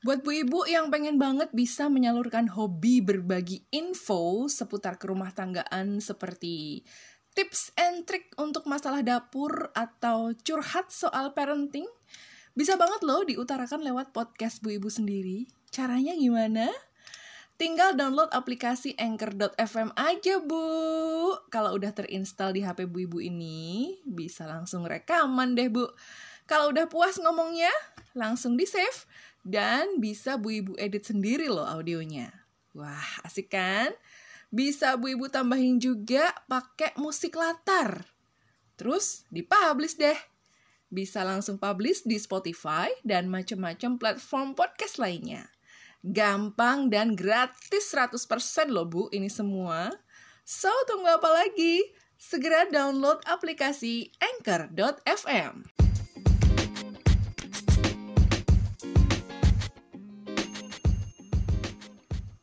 Buat bu ibu yang pengen banget bisa menyalurkan hobi berbagi info seputar kerumah tanggaan seperti tips and trick untuk masalah dapur atau curhat soal parenting, bisa banget loh diutarakan lewat podcast bu ibu sendiri. Caranya gimana? Tinggal download aplikasi Anchor.fm aja, Bu. Kalau udah terinstall di HP Bu Ibu ini, bisa langsung rekaman deh, Bu. Kalau udah puas ngomongnya, langsung di-save dan bisa Bu Ibu edit sendiri loh audionya. Wah, asik kan? Bisa Bu Ibu tambahin juga pakai musik latar. Terus dipublish deh. Bisa langsung publish di Spotify dan macam-macam platform podcast lainnya. Gampang dan gratis 100% loh Bu ini semua. So, tunggu apa lagi? Segera download aplikasi Anchor.fm.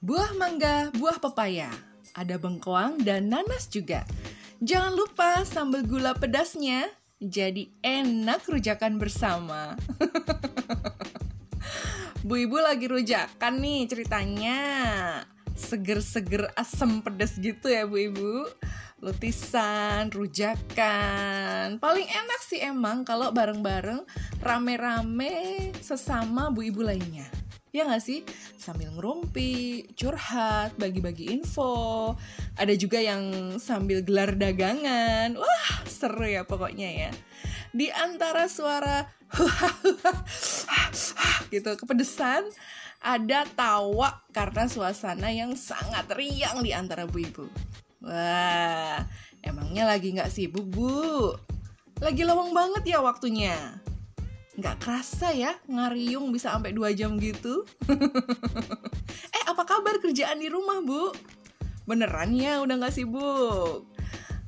Buah mangga, buah pepaya, ada bengkoang dan nanas juga. Jangan lupa sambal gula pedasnya, jadi enak rujakan bersama. Bu Ibu lagi rujakan nih ceritanya. Seger-seger asam pedas gitu ya Bu Ibu. Lutisan, rujakan. Paling enak sih emang kalau bareng-bareng rame-rame sesama Bu Ibu lainnya. Ya nggak sih? Sambil ngerumpi, curhat, bagi-bagi info. Ada juga yang sambil gelar dagangan. Wah, seru ya pokoknya ya. Di antara suara gitu kepedesan ada tawa karena suasana yang sangat riang di antara bu ibu wah emangnya lagi nggak sibuk bu lagi lowong banget ya waktunya nggak kerasa ya ngariung bisa sampai dua jam gitu eh apa kabar kerjaan di rumah bu beneran ya udah nggak sibuk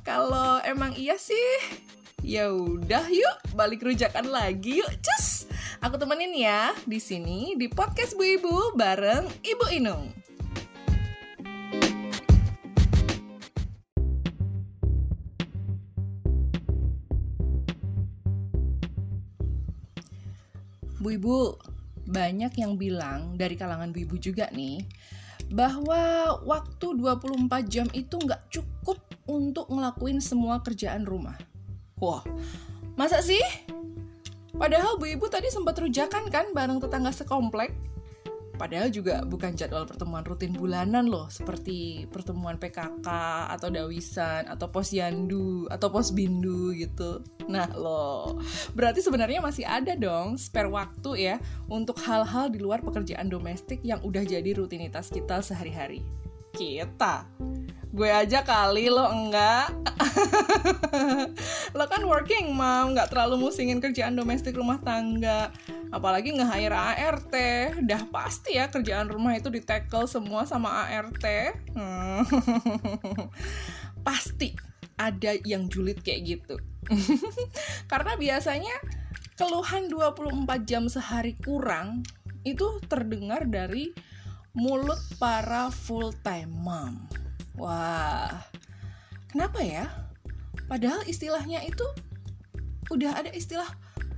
kalau emang iya sih Ya udah yuk, balik rujakan lagi yuk, cus. Aku temenin ya di sini di podcast Bu Ibu bareng Ibu Inung. Bu Ibu, banyak yang bilang dari kalangan Bu Ibu juga nih bahwa waktu 24 jam itu nggak cukup untuk ngelakuin semua kerjaan rumah. Wah, masa sih? Padahal Bu Ibu tadi sempat rujakan kan bareng tetangga sekomplek. Padahal juga bukan jadwal pertemuan rutin bulanan loh, seperti pertemuan PKK atau dawisan atau posyandu atau posbindu gitu. Nah loh, berarti sebenarnya masih ada dong spare waktu ya untuk hal-hal di luar pekerjaan domestik yang udah jadi rutinitas kita sehari-hari. Kita. Gue aja kali lo enggak. Lo kan working mom nggak terlalu musingin kerjaan domestik rumah tangga. Apalagi nge-hire ART udah pasti ya kerjaan rumah itu di tackle semua sama ART hmm. pasti ada yang julid kayak gitu. Karena biasanya keluhan 24 jam sehari kurang itu terdengar dari mulut para full time mom Wah, kenapa ya? Padahal istilahnya itu udah ada istilah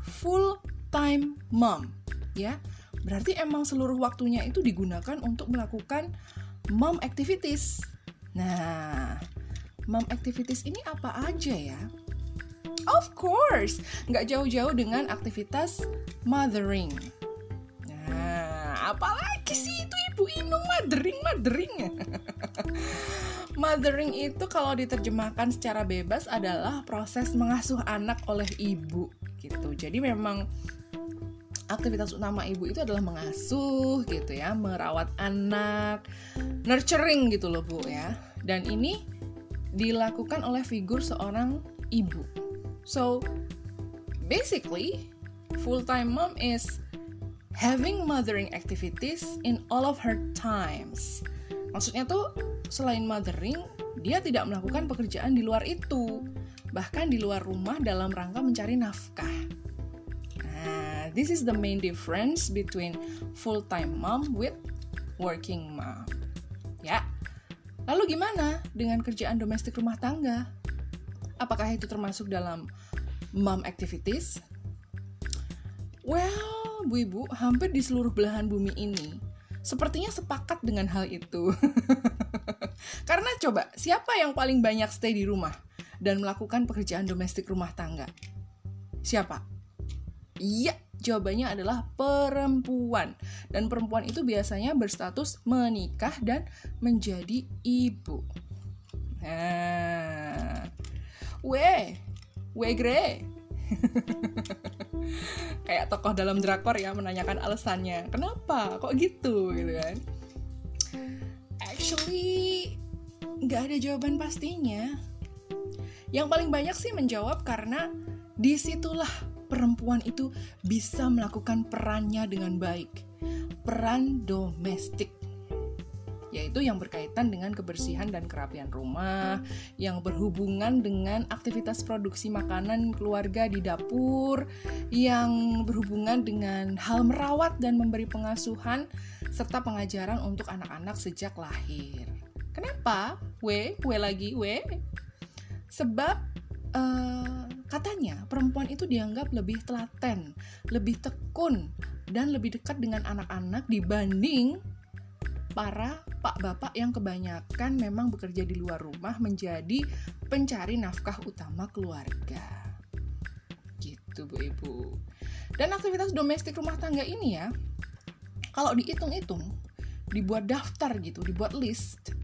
full time mom, ya. Berarti emang seluruh waktunya itu digunakan untuk melakukan mom activities. Nah, mom activities ini apa aja ya? Of course, nggak jauh-jauh dengan aktivitas mothering. Nah, apalagi sih itu ibu Inung mothering, mothering. Mothering itu kalau diterjemahkan secara bebas adalah proses mengasuh anak oleh ibu gitu. Jadi memang aktivitas utama ibu itu adalah mengasuh gitu ya, merawat anak, nurturing gitu loh Bu ya. Dan ini dilakukan oleh figur seorang ibu. So basically full-time mom is having mothering activities in all of her times. Maksudnya tuh selain mothering, dia tidak melakukan pekerjaan di luar itu, bahkan di luar rumah dalam rangka mencari nafkah. Nah, this is the main difference between full-time mom with working mom. Ya, lalu gimana dengan kerjaan domestik rumah tangga? Apakah itu termasuk dalam mom activities? Well, Bu Ibu, hampir di seluruh belahan bumi ini sepertinya sepakat dengan hal itu. Karena coba, siapa yang paling banyak stay di rumah dan melakukan pekerjaan domestik rumah tangga? Siapa? Iya, jawabannya adalah perempuan. Dan perempuan itu biasanya berstatus menikah dan menjadi ibu. Nah, we, we gre. kayak tokoh dalam drakor ya menanyakan alasannya. Kenapa? Kok gitu? Gitu kan. Actually nggak ada jawaban pastinya. Yang paling banyak sih menjawab karena di situlah perempuan itu bisa melakukan perannya dengan baik. Peran domestik yaitu yang berkaitan dengan kebersihan dan kerapian rumah, yang berhubungan dengan aktivitas produksi makanan keluarga di dapur, yang berhubungan dengan hal merawat dan memberi pengasuhan serta pengajaran untuk anak-anak sejak lahir. Kenapa? W, W lagi, W. Sebab uh, katanya perempuan itu dianggap lebih telaten, lebih tekun, dan lebih dekat dengan anak-anak dibanding para pak bapak yang kebanyakan memang bekerja di luar rumah menjadi pencari nafkah utama keluarga. Gitu Bu Ibu. Dan aktivitas domestik rumah tangga ini ya, kalau dihitung-hitung, dibuat daftar gitu, dibuat list,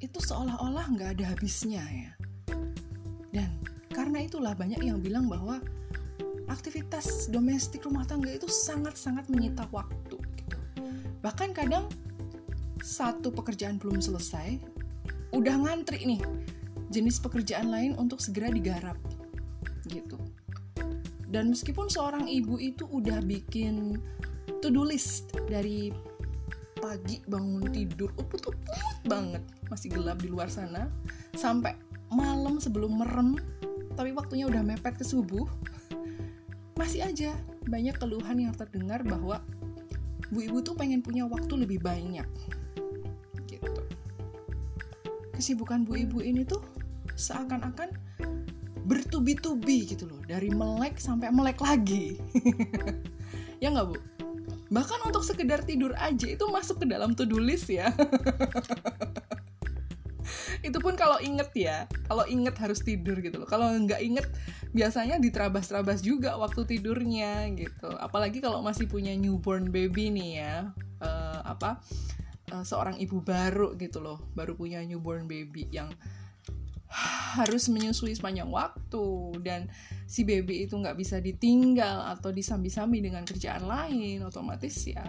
itu seolah-olah nggak ada habisnya ya. Dan karena itulah banyak yang bilang bahwa aktivitas domestik rumah tangga itu sangat-sangat menyita waktu gitu. Bahkan kadang satu pekerjaan belum selesai, udah ngantri nih jenis pekerjaan lain untuk segera digarap gitu. Dan meskipun seorang ibu itu udah bikin to-do list dari pagi bangun tidur uput-uput banget, masih gelap di luar sana, sampai malam sebelum merem, tapi waktunya udah mepet ke subuh, masih aja banyak keluhan yang terdengar bahwa bu ibu tuh pengen punya waktu lebih banyak. Kesibukan bu ibu ini tuh seakan-akan bertubi-tubi gitu loh. Dari melek sampai melek lagi. Ya nggak bu? Bahkan untuk sekedar tidur aja itu masuk ke dalam to-do list ya. Itu pun kalau inget ya. Kalau inget harus tidur gitu loh. Kalau nggak inget biasanya diterabas-terabas juga waktu tidurnya gitu. Apalagi kalau masih punya newborn baby nih ya uh, apa uh, seorang ibu baru gitu loh baru punya newborn baby yang harus menyusui sepanjang waktu dan si baby itu nggak bisa ditinggal atau disambi-sambi dengan kerjaan lain otomatis ya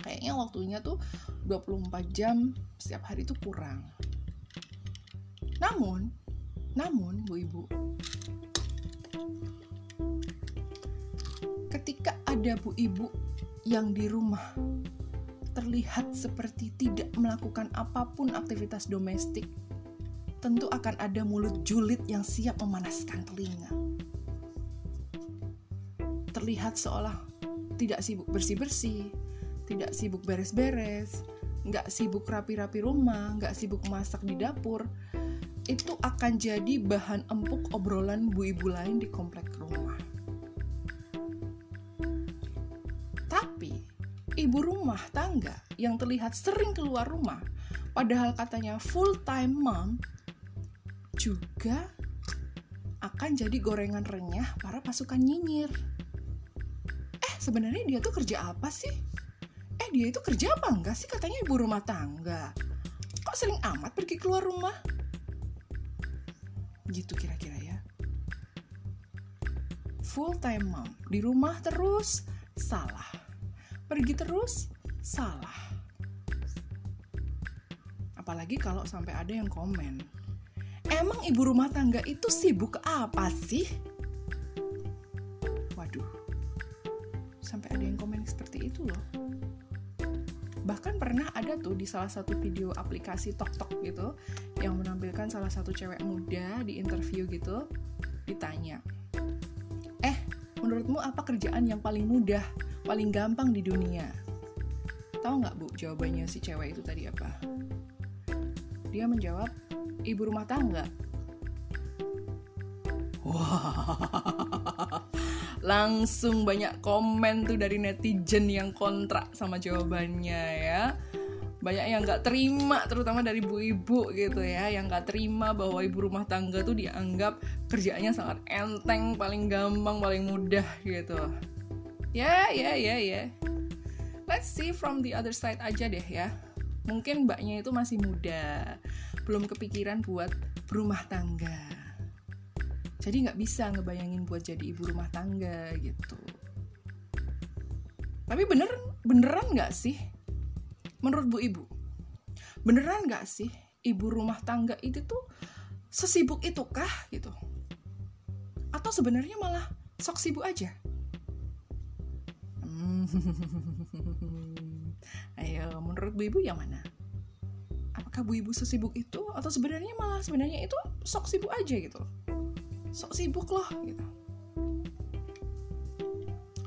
kayaknya waktunya tuh 24 jam setiap hari itu kurang. Namun namun bu ibu ketika ada bu ibu yang di rumah terlihat seperti tidak melakukan apa pun aktivitas domestik, tentu akan ada mulut julid yang siap memanaskan telinga. Terlihat seolah tidak sibuk bersih-bersih, tidak sibuk beres-beres, nggak sibuk rapi-rapi rumah, nggak sibuk masak di dapur, itu akan jadi bahan empuk obrolan bu ibu lain di komplek rumah. ibu rumah tangga yang terlihat sering keluar rumah, padahal katanya full time mom, juga akan jadi gorengan renyah para pasukan nyinyir. Eh, sebenarnya dia tuh kerja apa sih? Eh, dia itu kerja apa enggak sih katanya ibu rumah tangga? Kok sering amat pergi keluar rumah? Gitu kira-kira ya. Full time mom, di rumah terus, salah pergi terus salah. Apalagi kalau sampai ada yang komen. Emang ibu rumah tangga itu sibuk apa sih? Waduh. Sampai ada yang komen seperti itu loh. Bahkan pernah ada tuh di salah satu video aplikasi TokTok gitu yang menampilkan salah satu cewek muda di interview gitu ditanya, "Eh, menurutmu apa kerjaan yang paling mudah paling gampang di dunia. Tahu nggak bu jawabannya si cewek itu tadi apa? Dia menjawab, ibu rumah tangga. Langsung banyak komen tuh dari netizen yang kontrak sama jawabannya ya. Banyak yang nggak terima terutama dari ibu-ibu gitu ya yang nggak terima bahwa ibu rumah tangga tuh dianggap kerjaannya sangat enteng paling gampang paling mudah gitu. Ya ya ya ya. Let's see from the other side aja deh ya. Mungkin mbaknya itu masih muda. Belum kepikiran buat berumah tangga jadi nggak bisa ngebayangin buat jadi ibu rumah tangga gitu tapi bener beneran nggak sih menurut Bu Ibu, beneran gak sih ibu rumah tangga itu tuh sesibuk itu kah gitu? Atau sebenarnya malah sok sibuk aja? Hmm. Ayo, menurut Bu Ibu yang mana? Apakah Bu Ibu sesibuk itu atau sebenarnya malah sebenarnya itu sok sibuk aja gitu? Sok sibuk loh gitu.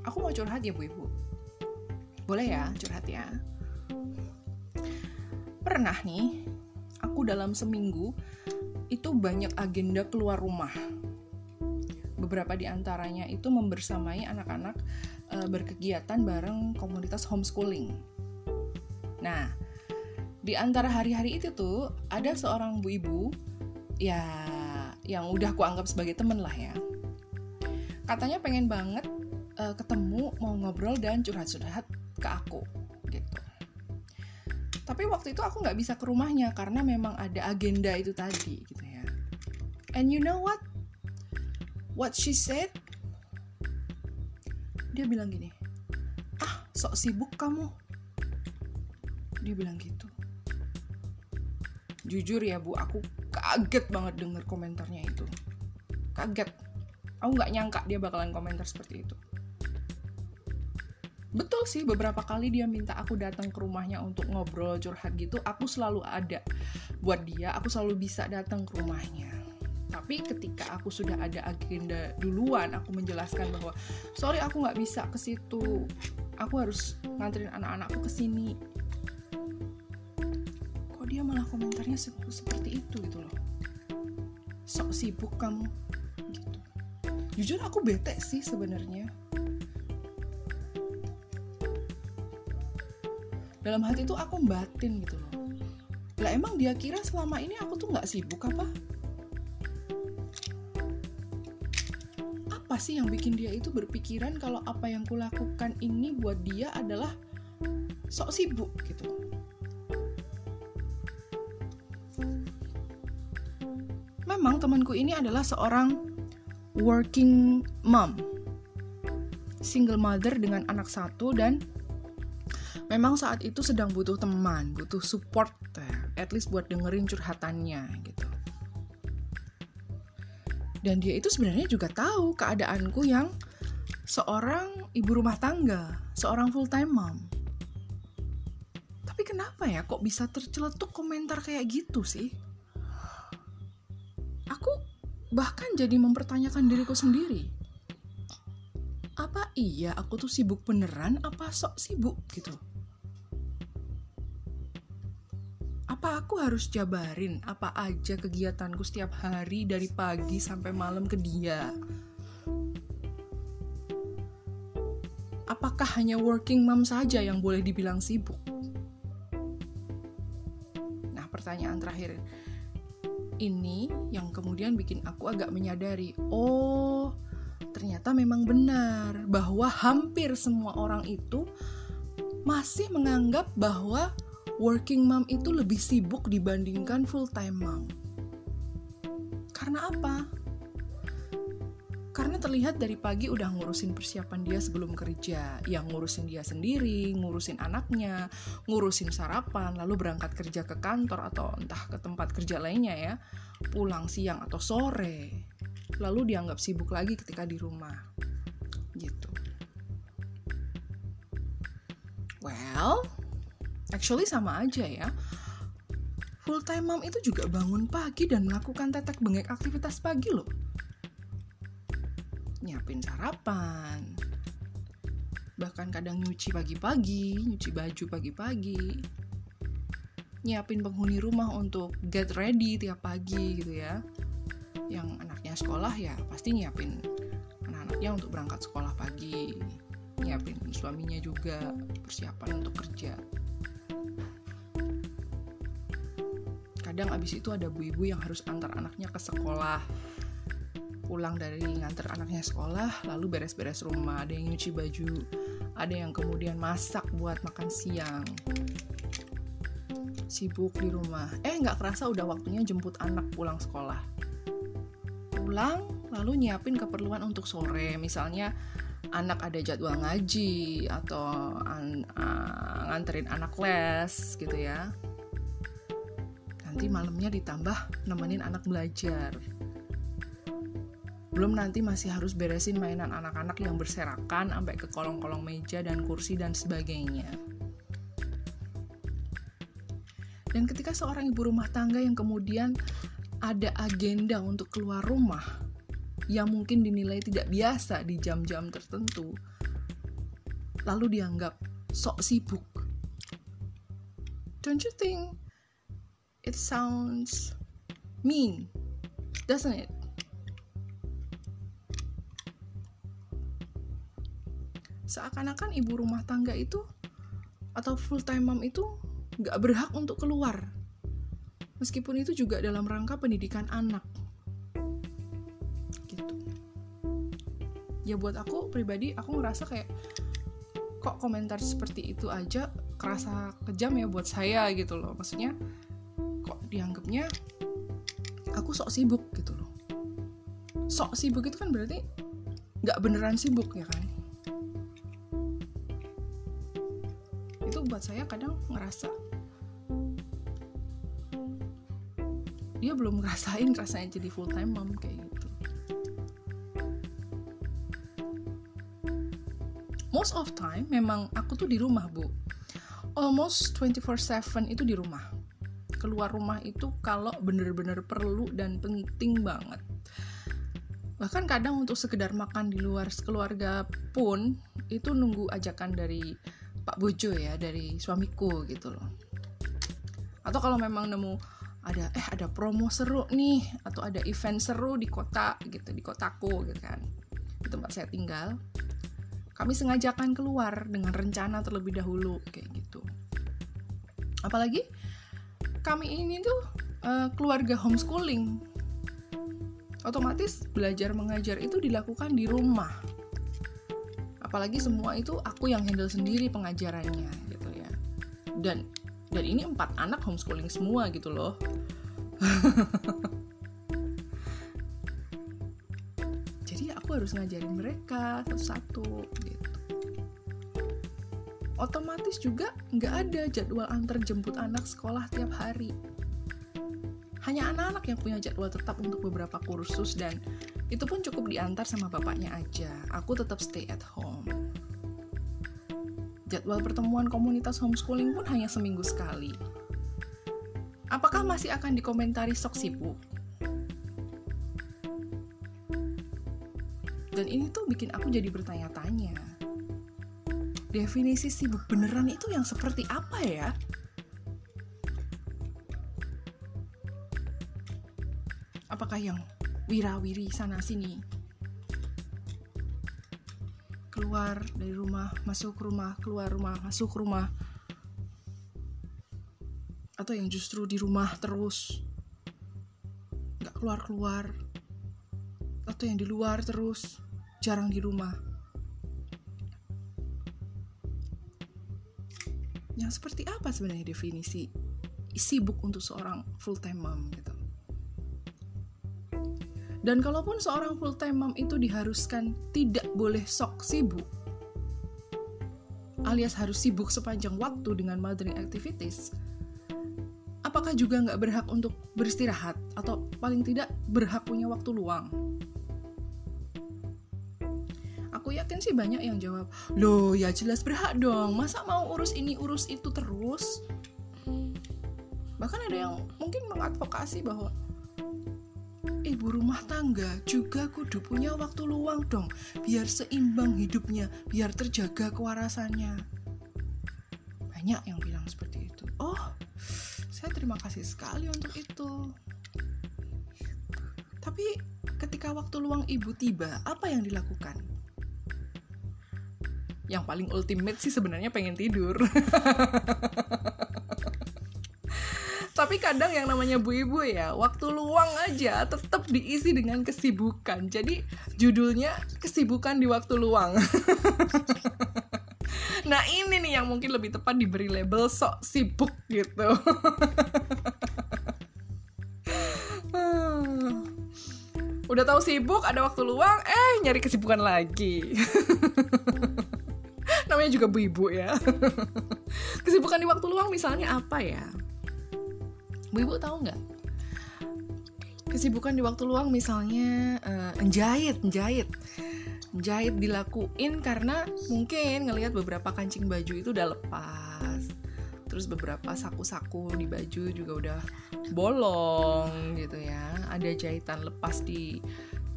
Aku mau curhat ya Bu Ibu. Boleh ya curhat ya? pernah nih aku dalam seminggu itu banyak agenda keluar rumah beberapa di antaranya itu membersamai anak-anak e, berkegiatan bareng komunitas homeschooling nah di antara hari-hari itu tuh ada seorang bu ibu ya yang udah aku anggap sebagai temen lah ya. Katanya pengen banget e, ketemu mau ngobrol dan curhat-curhat ke aku tapi waktu itu aku nggak bisa ke rumahnya karena memang ada agenda itu tadi gitu ya. And you know what? What she said? Dia bilang gini ah sok sibuk kamu. Dia bilang gitu. Jujur ya bu aku kaget banget denger komentarnya itu. Kaget. Aku nggak nyangka dia bakalan komentar seperti itu. Betul sih beberapa kali dia minta aku datang ke rumahnya untuk ngobrol curhat gitu aku selalu ada. Buat dia aku selalu bisa datang ke rumahnya. Tapi ketika aku sudah ada agenda duluan aku menjelaskan bahwa sorry aku nggak bisa ke situ. Aku harus nganterin anak-anakku ke sini. Kok dia malah komentarnya se seperti itu gitu loh sok sibuk kamu gitu. Jujur aku bete sih sebenarnya. Dalam hati tuh aku batin gitu loh. Lah emang dia kira selama ini aku tuh nggak sibuk apa? Apa sih yang bikin dia itu berpikiran kalau apa yang kulakukan ini buat dia adalah sok sibuk gitu memang temanku ini adalah seorang working mom single mother dengan anak satu dan memang saat itu sedang butuh teman, butuh support, ya, at least buat dengerin curhatannya gitu. Dan dia itu sebenarnya juga tahu keadaanku yang seorang ibu rumah tangga, seorang full time mom. Tapi kenapa ya kok bisa terceletuk komentar kayak gitu sih? Bahkan jadi mempertanyakan diriku sendiri. Apa iya aku tuh sibuk beneran apa sok sibuk gitu? apa aku harus jabarin apa aja kegiatanku setiap hari dari pagi sampai malam ke dia? Apakah hanya working mom saja yang boleh dibilang sibuk? Nah, pertanyaan terakhir ini yang kemudian bikin aku agak menyadari, oh, ternyata memang benar bahwa hampir semua orang itu masih menganggap bahwa working mom itu lebih sibuk dibandingkan full time mom. Karena apa? Terlihat dari pagi udah ngurusin persiapan dia sebelum kerja, yang ngurusin dia sendiri, ngurusin anaknya, ngurusin sarapan, lalu berangkat kerja ke kantor atau entah ke tempat kerja lainnya ya, pulang siang atau sore, lalu dianggap sibuk lagi ketika di rumah. Gitu. Well, Actually sama aja ya. Full time mom itu juga bangun pagi dan melakukan tetek bengek aktivitas pagi loh. Nyiapin sarapan. Bahkan kadang nyuci pagi-pagi, nyuci baju pagi-pagi. Nyiapin penghuni rumah untuk get ready tiap pagi gitu ya. Yang anaknya sekolah ya pasti nyiapin anak-anak anaknya untuk berangkat sekolah pagi nyiapin suaminya juga persiapan untuk kerja kadang abis itu ada bu ibu yang harus antar anaknya ke sekolah pulang dari ngantar anaknya sekolah lalu beres-beres rumah ada yang nyuci baju ada yang kemudian masak buat makan siang. Sibuk di rumah. Eh nggak kerasa udah waktunya jemput anak pulang sekolah. Pulang lalu nyiapin keperluan untuk sore. Misalnya anak ada jadwal ngaji atau an, uh, nganterin anak les gitu ya. Nanti malamnya ditambah nemenin anak belajar belum nanti masih harus beresin mainan anak-anak yang berserakan sampai ke kolong-kolong meja dan kursi dan sebagainya. Dan ketika seorang ibu rumah tangga yang kemudian ada agenda untuk keluar rumah yang mungkin dinilai tidak biasa di jam-jam tertentu, lalu dianggap sok sibuk. Don't you think it sounds mean, doesn't it? Seakan-akan ibu rumah tangga itu atau full time mom itu nggak berhak untuk keluar. Meskipun itu juga dalam rangka pendidikan anak. Gitu. Ya buat aku pribadi aku ngerasa kayak kok komentar seperti itu aja kerasa kejam ya buat saya gitu loh. Maksudnya kok dianggapnya aku sok sibuk gitu loh. Sok sibuk itu kan berarti nggak beneran sibuk ya kan saya kadang ngerasa dia belum ngerasain rasanya jadi full time mom kayak gitu. Most of time memang aku tuh di rumah bu. Almost 24/7 itu di rumah. Keluar rumah itu kalau bener-bener perlu dan penting banget. Bahkan kadang untuk sekedar makan di luar keluarga pun itu nunggu ajakan dari Pak Bojo ya dari suamiku gitu loh. Atau kalau memang nemu ada eh ada promo seru nih atau ada event seru di kota gitu di kotaku gitu kan. Di tempat saya tinggal kami sengajakan keluar dengan rencana terlebih dahulu kayak gitu. Apalagi kami ini tuh uh, keluarga homeschooling. Otomatis belajar mengajar itu dilakukan di rumah apalagi semua itu aku yang handle sendiri pengajarannya gitu ya. Dan dan ini empat anak homeschooling semua gitu loh. Jadi aku harus ngajarin mereka satu-satu gitu. Otomatis juga nggak ada jadwal antar jemput anak sekolah tiap hari. Hanya anak-anak yang punya jadwal tetap untuk beberapa kursus dan itu pun cukup diantar sama bapaknya aja. Aku tetap stay at home. Jadwal pertemuan komunitas homeschooling pun hanya seminggu sekali. Apakah masih akan dikomentari sok sibuk? Dan ini tuh bikin aku jadi bertanya-tanya. Definisi sibuk beneran itu yang seperti apa ya? Apakah yang wirawiri sana sini. Keluar dari rumah masuk rumah keluar rumah masuk rumah. Atau yang justru di rumah terus. Nggak keluar keluar atau yang di luar terus. Jarang di rumah. Yang seperti apa sebenarnya definisi sibuk untuk seorang full time mom gitu dan kalaupun seorang full time mom itu diharuskan tidak boleh sok sibuk, alias harus sibuk sepanjang waktu dengan mothering activities, apakah juga nggak berhak untuk beristirahat atau paling tidak berhak punya waktu luang? Aku yakin sih banyak yang jawab, loh ya jelas berhak dong, masa mau urus ini urus itu terus? Bahkan ada yang mungkin mengadvokasi bahwa ibu rumah tangga juga kudu punya waktu luang dong biar seimbang hidupnya biar terjaga kewarasannya banyak yang bilang seperti itu oh saya terima kasih sekali untuk itu tapi ketika waktu luang ibu tiba, apa yang dilakukan? Yang paling ultimate sih sebenarnya pengen tidur. Tapi kadang yang namanya bu ibu ya, waktu luang aja tetap diisi dengan kesibukan. Jadi judulnya kesibukan di waktu luang. nah ini nih yang mungkin lebih tepat diberi label sok sibuk gitu. Udah tahu sibuk, ada waktu luang, eh nyari kesibukan lagi. Namanya juga bu ibu ya. kesibukan di waktu luang misalnya apa ya? Bu ibu tahu nggak? Kesibukan di waktu luang misalnya uh, njahit, njahit. Jahit dilakuin karena mungkin ngelihat beberapa kancing baju itu udah lepas. Terus beberapa saku-saku di baju juga udah bolong gitu ya. Ada jahitan lepas di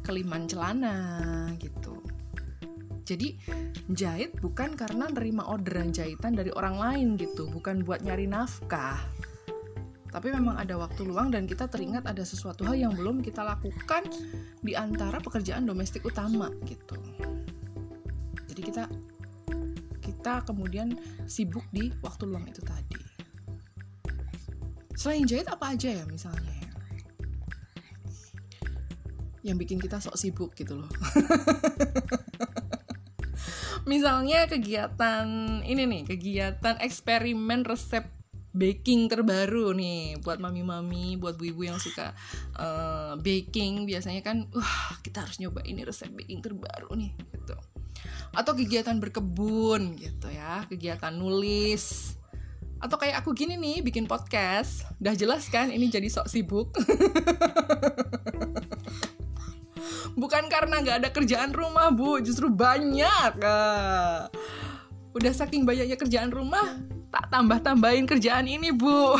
keliman celana gitu. Jadi jahit bukan karena nerima orderan jahitan dari orang lain gitu, bukan buat nyari nafkah tapi memang ada waktu luang dan kita teringat ada sesuatu hal yang belum kita lakukan di antara pekerjaan domestik utama gitu. Jadi kita kita kemudian sibuk di waktu luang itu tadi. Selain jahit apa aja ya misalnya ya? Yang bikin kita sok sibuk gitu loh. misalnya kegiatan ini nih, kegiatan eksperimen resep baking terbaru nih buat mami-mami, buat bu-ibu yang suka uh, baking biasanya kan, wah kita harus nyoba ini resep baking terbaru nih gitu. Atau kegiatan berkebun gitu ya, kegiatan nulis. Atau kayak aku gini nih bikin podcast, udah jelas kan ini jadi sok sibuk. Bukan karena nggak ada kerjaan rumah bu, justru banyak. Uh, udah saking banyaknya kerjaan rumah, tak tambah-tambahin kerjaan ini bu.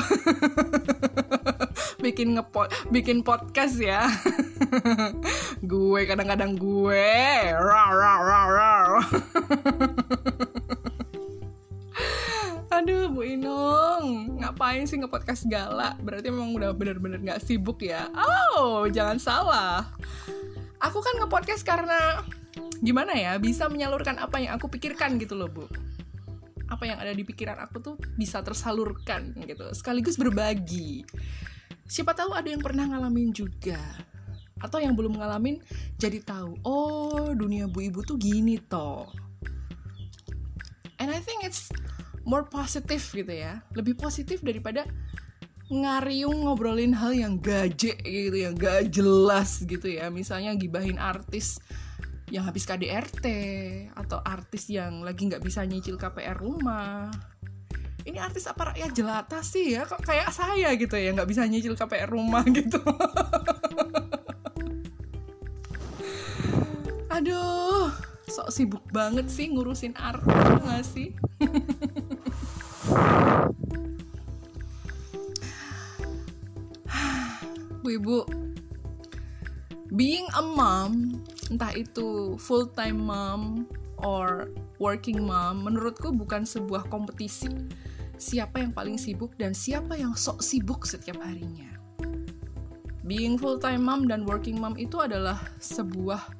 Bikin ngepot bikin podcast ya. Gue kadang-kadang gue. Rar rar rar rar Aduh Bu Inung. Ngapain sih ngepodcast segala? Berarti memang udah bener-bener gak sibuk ya. Oh jangan salah. Aku kan ngepodcast karena Gimana ya Bisa menyalurkan apa yang aku pikirkan gitu loh Bu apa yang ada di pikiran aku tuh bisa tersalurkan gitu. Sekaligus berbagi. Siapa tahu ada yang pernah ngalamin juga. Atau yang belum ngalamin jadi tahu oh dunia bu ibu tuh gini toh. And I think it's more positive gitu ya. Lebih positif daripada ngariung ngobrolin hal yang gaje gitu yang gak jelas gitu ya. Misalnya gibahin artis yang habis KDRT atau artis yang lagi nggak bisa nyicil KPR rumah. Ini artis apa rakyat jelata sih ya? Kok kayak saya gitu ya nggak bisa nyicil KPR rumah gitu. Aduh sok sibuk banget sih ngurusin artis nggak sih? Bu ibu being a mom entah itu full time mom or working mom menurutku bukan sebuah kompetisi. Siapa yang paling sibuk dan siapa yang sok sibuk setiap harinya? Being full time mom dan working mom itu adalah sebuah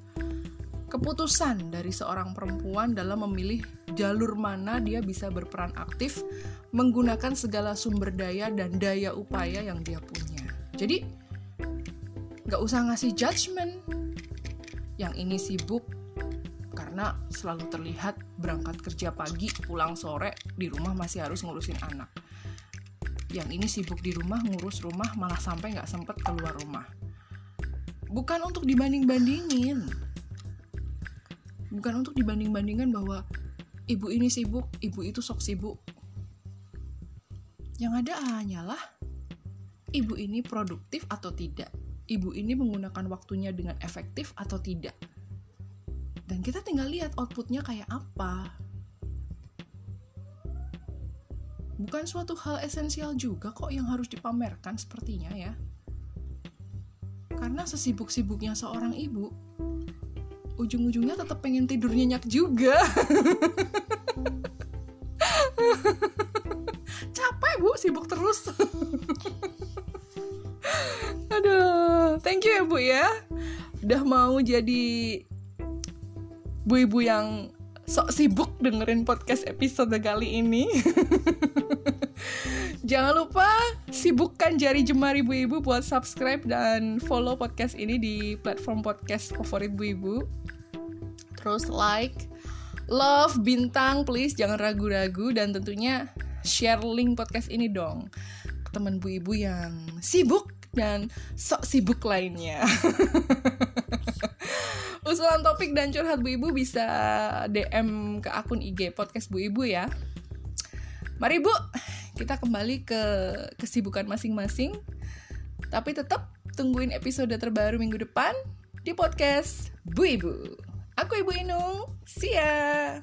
keputusan dari seorang perempuan dalam memilih jalur mana dia bisa berperan aktif menggunakan segala sumber daya dan daya upaya yang dia punya. Jadi nggak usah ngasih judgement yang ini sibuk karena selalu terlihat berangkat kerja pagi pulang sore di rumah masih harus ngurusin anak. Yang ini sibuk di rumah ngurus rumah malah sampai nggak sempet keluar rumah. Bukan untuk dibanding-bandingin. Bukan untuk dibanding-bandingkan bahwa ibu ini sibuk ibu itu sok sibuk. Yang ada hanyalah ibu ini produktif atau tidak ibu ini menggunakan waktunya dengan efektif atau tidak. Dan kita tinggal lihat outputnya kayak apa. Bukan suatu hal esensial juga kok yang harus dipamerkan sepertinya ya. Karena sesibuk-sibuknya seorang ibu, ujung-ujungnya tetap pengen tidur nyenyak juga. Capek bu, sibuk terus. Aduh, thank you ya Bu ya. udah mau jadi bu-ibu yang sok sibuk dengerin podcast episode kali ini. Jangan lupa sibukkan jari jemari ibu-ibu buat subscribe dan follow podcast ini di platform podcast favorit ibu-ibu. Terus like, love, bintang, please jangan ragu-ragu dan tentunya share link podcast ini dong ke teman ibu-ibu yang sibuk dan sok sibuk lainnya. Usulan topik dan curhat Bu Ibu bisa DM ke akun IG podcast Bu Ibu ya. Mari Bu, kita kembali ke kesibukan masing-masing. Tapi tetap tungguin episode terbaru minggu depan di podcast Bu Ibu. Aku Ibu Inung, see ya!